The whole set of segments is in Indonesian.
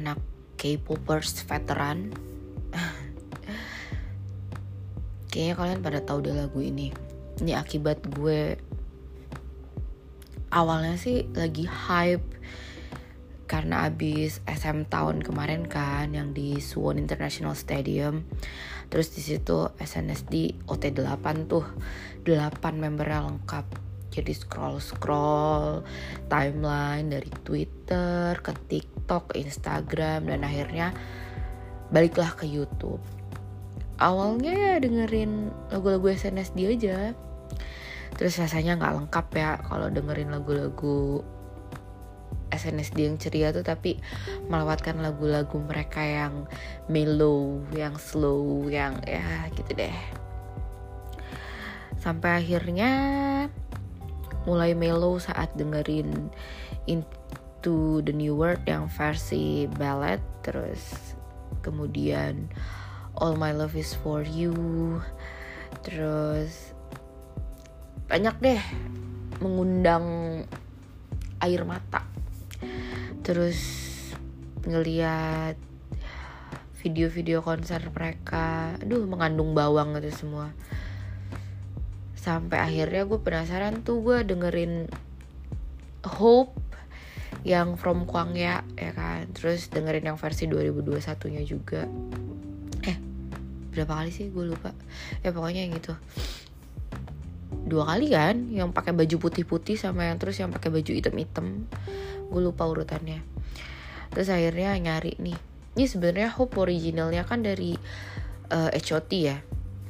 anak-anak K-popers veteran. Kayaknya kalian pada tahu deh lagu ini. Ini akibat gue awalnya sih lagi hype karena abis SM tahun kemarin kan yang di Suwon International Stadium. Terus di situ SNSD OT8 tuh 8 membernya lengkap. Jadi scroll scroll timeline dari Twitter ke TikTok ke Instagram dan akhirnya baliklah ke YouTube awalnya ya dengerin lagu-lagu SNSD aja terus rasanya nggak lengkap ya kalau dengerin lagu-lagu SNSD yang ceria tuh tapi melewatkan lagu-lagu mereka yang mellow, yang slow, yang ya gitu deh. Sampai akhirnya mulai mellow saat dengerin Into the New World yang versi ballad terus kemudian All My Love Is For You terus banyak deh mengundang air mata. Terus ngeliat video-video konser mereka. Aduh mengandung bawang itu semua. Sampai akhirnya gue penasaran tuh gue dengerin Hope yang From Kwang ya ya kan? Terus dengerin yang versi 2021 nya juga. Berapa kali sih? Gue lupa. Ya pokoknya yang itu. Dua kali kan? Yang pakai baju putih-putih sama yang terus yang pakai baju hitam-hitam. Gue lupa urutannya. Terus akhirnya nyari nih. Ini sebenarnya hope originalnya kan dari uh, eh, HOT ya.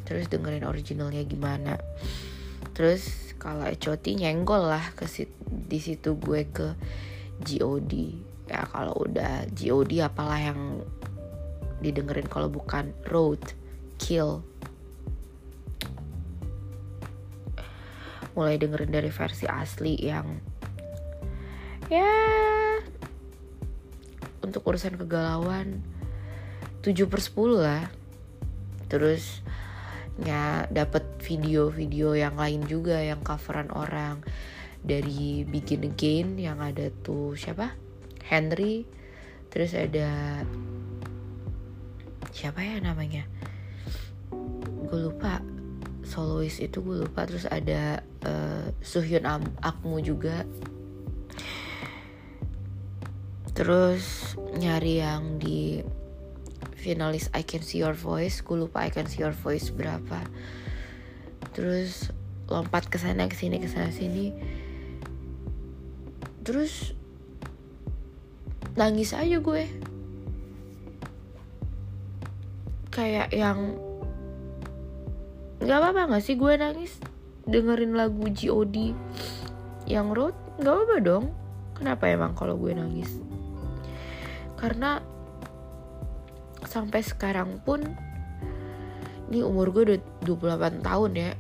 Terus dengerin originalnya gimana. Terus kalau HOT nyenggol lah ke di situ gue ke GOD ya kalau udah GOD apalah yang didengerin kalau bukan road kill. Mulai dengerin dari versi asli yang ya untuk urusan kegalauan 7 per 10 lah. Terus ya dapat video-video yang lain juga yang coveran orang dari Begin Again yang ada tuh siapa? Henry. Terus ada siapa ya namanya? Gue lupa. Solois itu gue lupa. Terus ada uh, Suhyun Akmu juga. Terus nyari yang di finalis I Can See Your Voice. Gue lupa I Can See Your Voice berapa. Terus lompat ke sana ke sini ke sana sini terus nangis aja gue. Kayak yang nggak apa-apa nggak sih gue nangis? Dengerin lagu G.O.D yang road nggak apa-apa dong. Kenapa emang kalau gue nangis? Karena sampai sekarang pun ini umur gue udah 28 tahun ya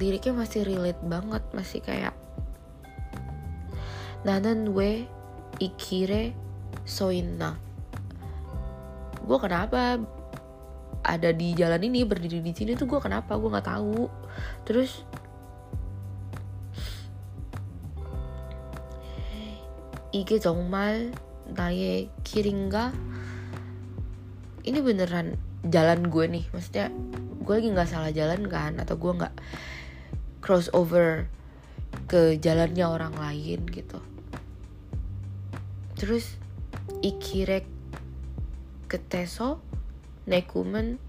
liriknya masih relate banget masih kayak nanan we ikire soina gue kenapa ada di jalan ini berdiri di sini tuh gue kenapa gue nggak tahu terus 이게 정말 나의 길인가? Ini beneran jalan gue nih, maksudnya gue lagi nggak salah jalan kan, atau gue nggak crossover ke jalannya orang lain gitu. Terus ikirek ke teso nekumen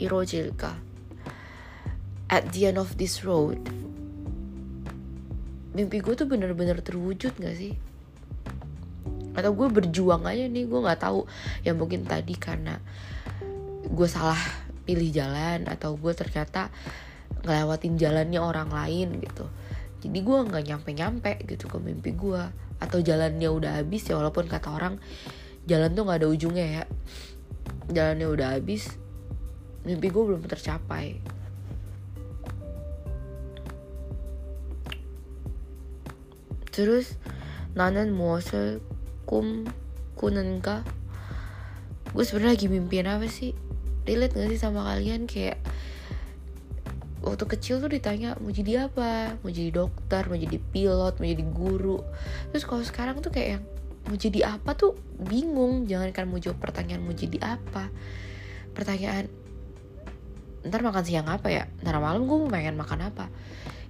irojilka. At the end of this road mimpi gue tuh bener-bener terwujud gak sih? Atau gue berjuang aja nih gue nggak tahu. Ya mungkin tadi karena gue salah pilih jalan atau gue ternyata ngelewatin jalannya orang lain gitu. Jadi gue nggak nyampe nyampe gitu ke mimpi gue atau jalannya udah habis ya walaupun kata orang jalan tuh nggak ada ujungnya ya. Jalannya udah habis mimpi gue belum tercapai. Terus nanen muasal kum kunenka gue sebenarnya lagi mimpiin apa sih? Relate gak sih sama kalian? Kayak waktu kecil tuh ditanya mau jadi apa? Mau jadi dokter? Mau jadi pilot? Mau jadi guru? Terus kalau sekarang tuh kayak yang mau jadi apa? tuh bingung. Jangan kan mau jawab pertanyaan mau jadi apa? Pertanyaan ntar makan siang apa ya? Ntar malam gue mau pengen makan apa?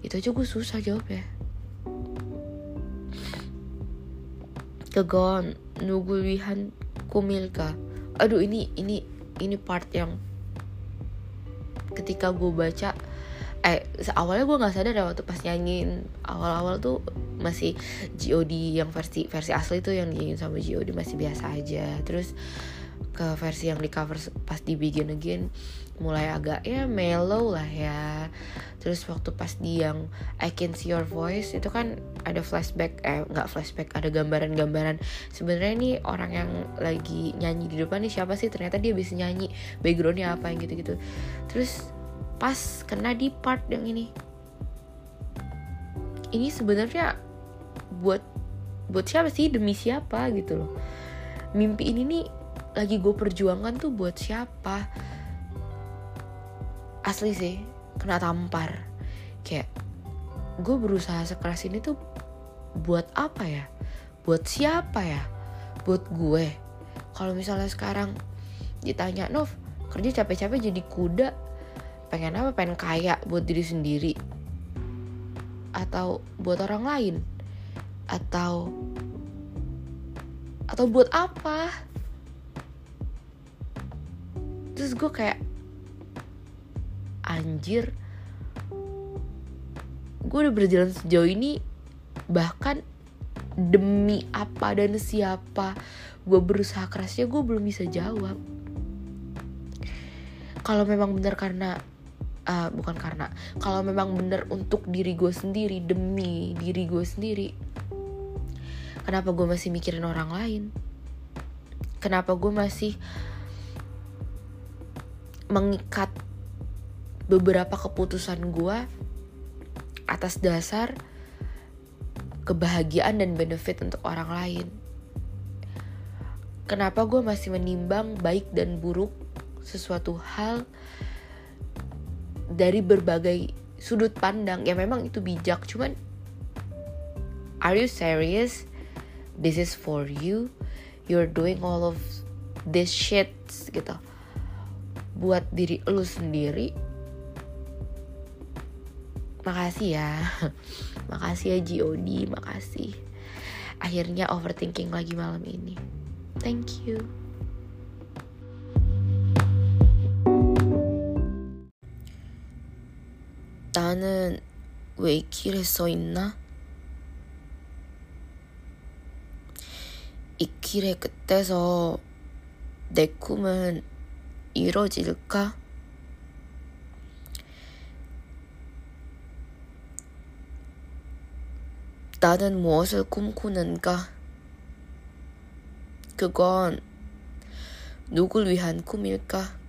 Itu aja gue susah jawab ya kegon nunggu wihan kumilka. Aduh ini ini ini part yang ketika gue baca eh awalnya gue nggak sadar ya waktu pas nyanyiin. Awal-awal tuh masih God yang versi versi asli tuh yang nyanyiin sama God masih biasa aja. Terus ke versi yang di cover pas di Begin Again mulai agak ya mellow lah ya. Terus waktu pas di yang I Can See Your Voice itu kan ada flashback eh nggak flashback ada gambaran-gambaran. Sebenarnya ini orang yang lagi nyanyi di depan nih siapa sih? Ternyata dia bisa nyanyi backgroundnya apa yang gitu-gitu. Terus pas kena di part yang ini. Ini sebenarnya buat buat siapa sih? Demi siapa gitu loh. Mimpi ini nih lagi gue perjuangkan tuh buat siapa? Asli sih kena tampar. Kayak gue berusaha sekeras ini tuh buat apa ya? Buat siapa ya? Buat gue. Kalau misalnya sekarang ditanya Nov kerja capek-capek jadi kuda pengen apa? Pengen kaya buat diri sendiri. Atau buat orang lain. Atau atau buat apa? Terus gue kayak anjir. Gue udah berjalan sejauh ini bahkan demi apa dan siapa gue berusaha kerasnya gue belum bisa jawab. Kalau memang benar karena uh, bukan karena kalau memang benar untuk diri gue sendiri demi diri gue sendiri kenapa gue masih mikirin orang lain kenapa gue masih mengikat beberapa keputusan gue atas dasar kebahagiaan dan benefit untuk orang lain. Kenapa gue masih menimbang baik dan buruk sesuatu hal dari berbagai sudut pandang ya memang itu bijak cuman are you serious? This is for you. You're doing all of this shit gitu. Buat diri lu sendiri makasih ya. Makasih ya God makasih. Akhirnya overthinking lagi malam ini. Thank you 나는 왜 이 길에 서 있나? 이 길의 끝에서 내 꿈은 이뤄질까? 나는 무엇을 꿈꾸는가? 그건 누굴 위한 꿈일까?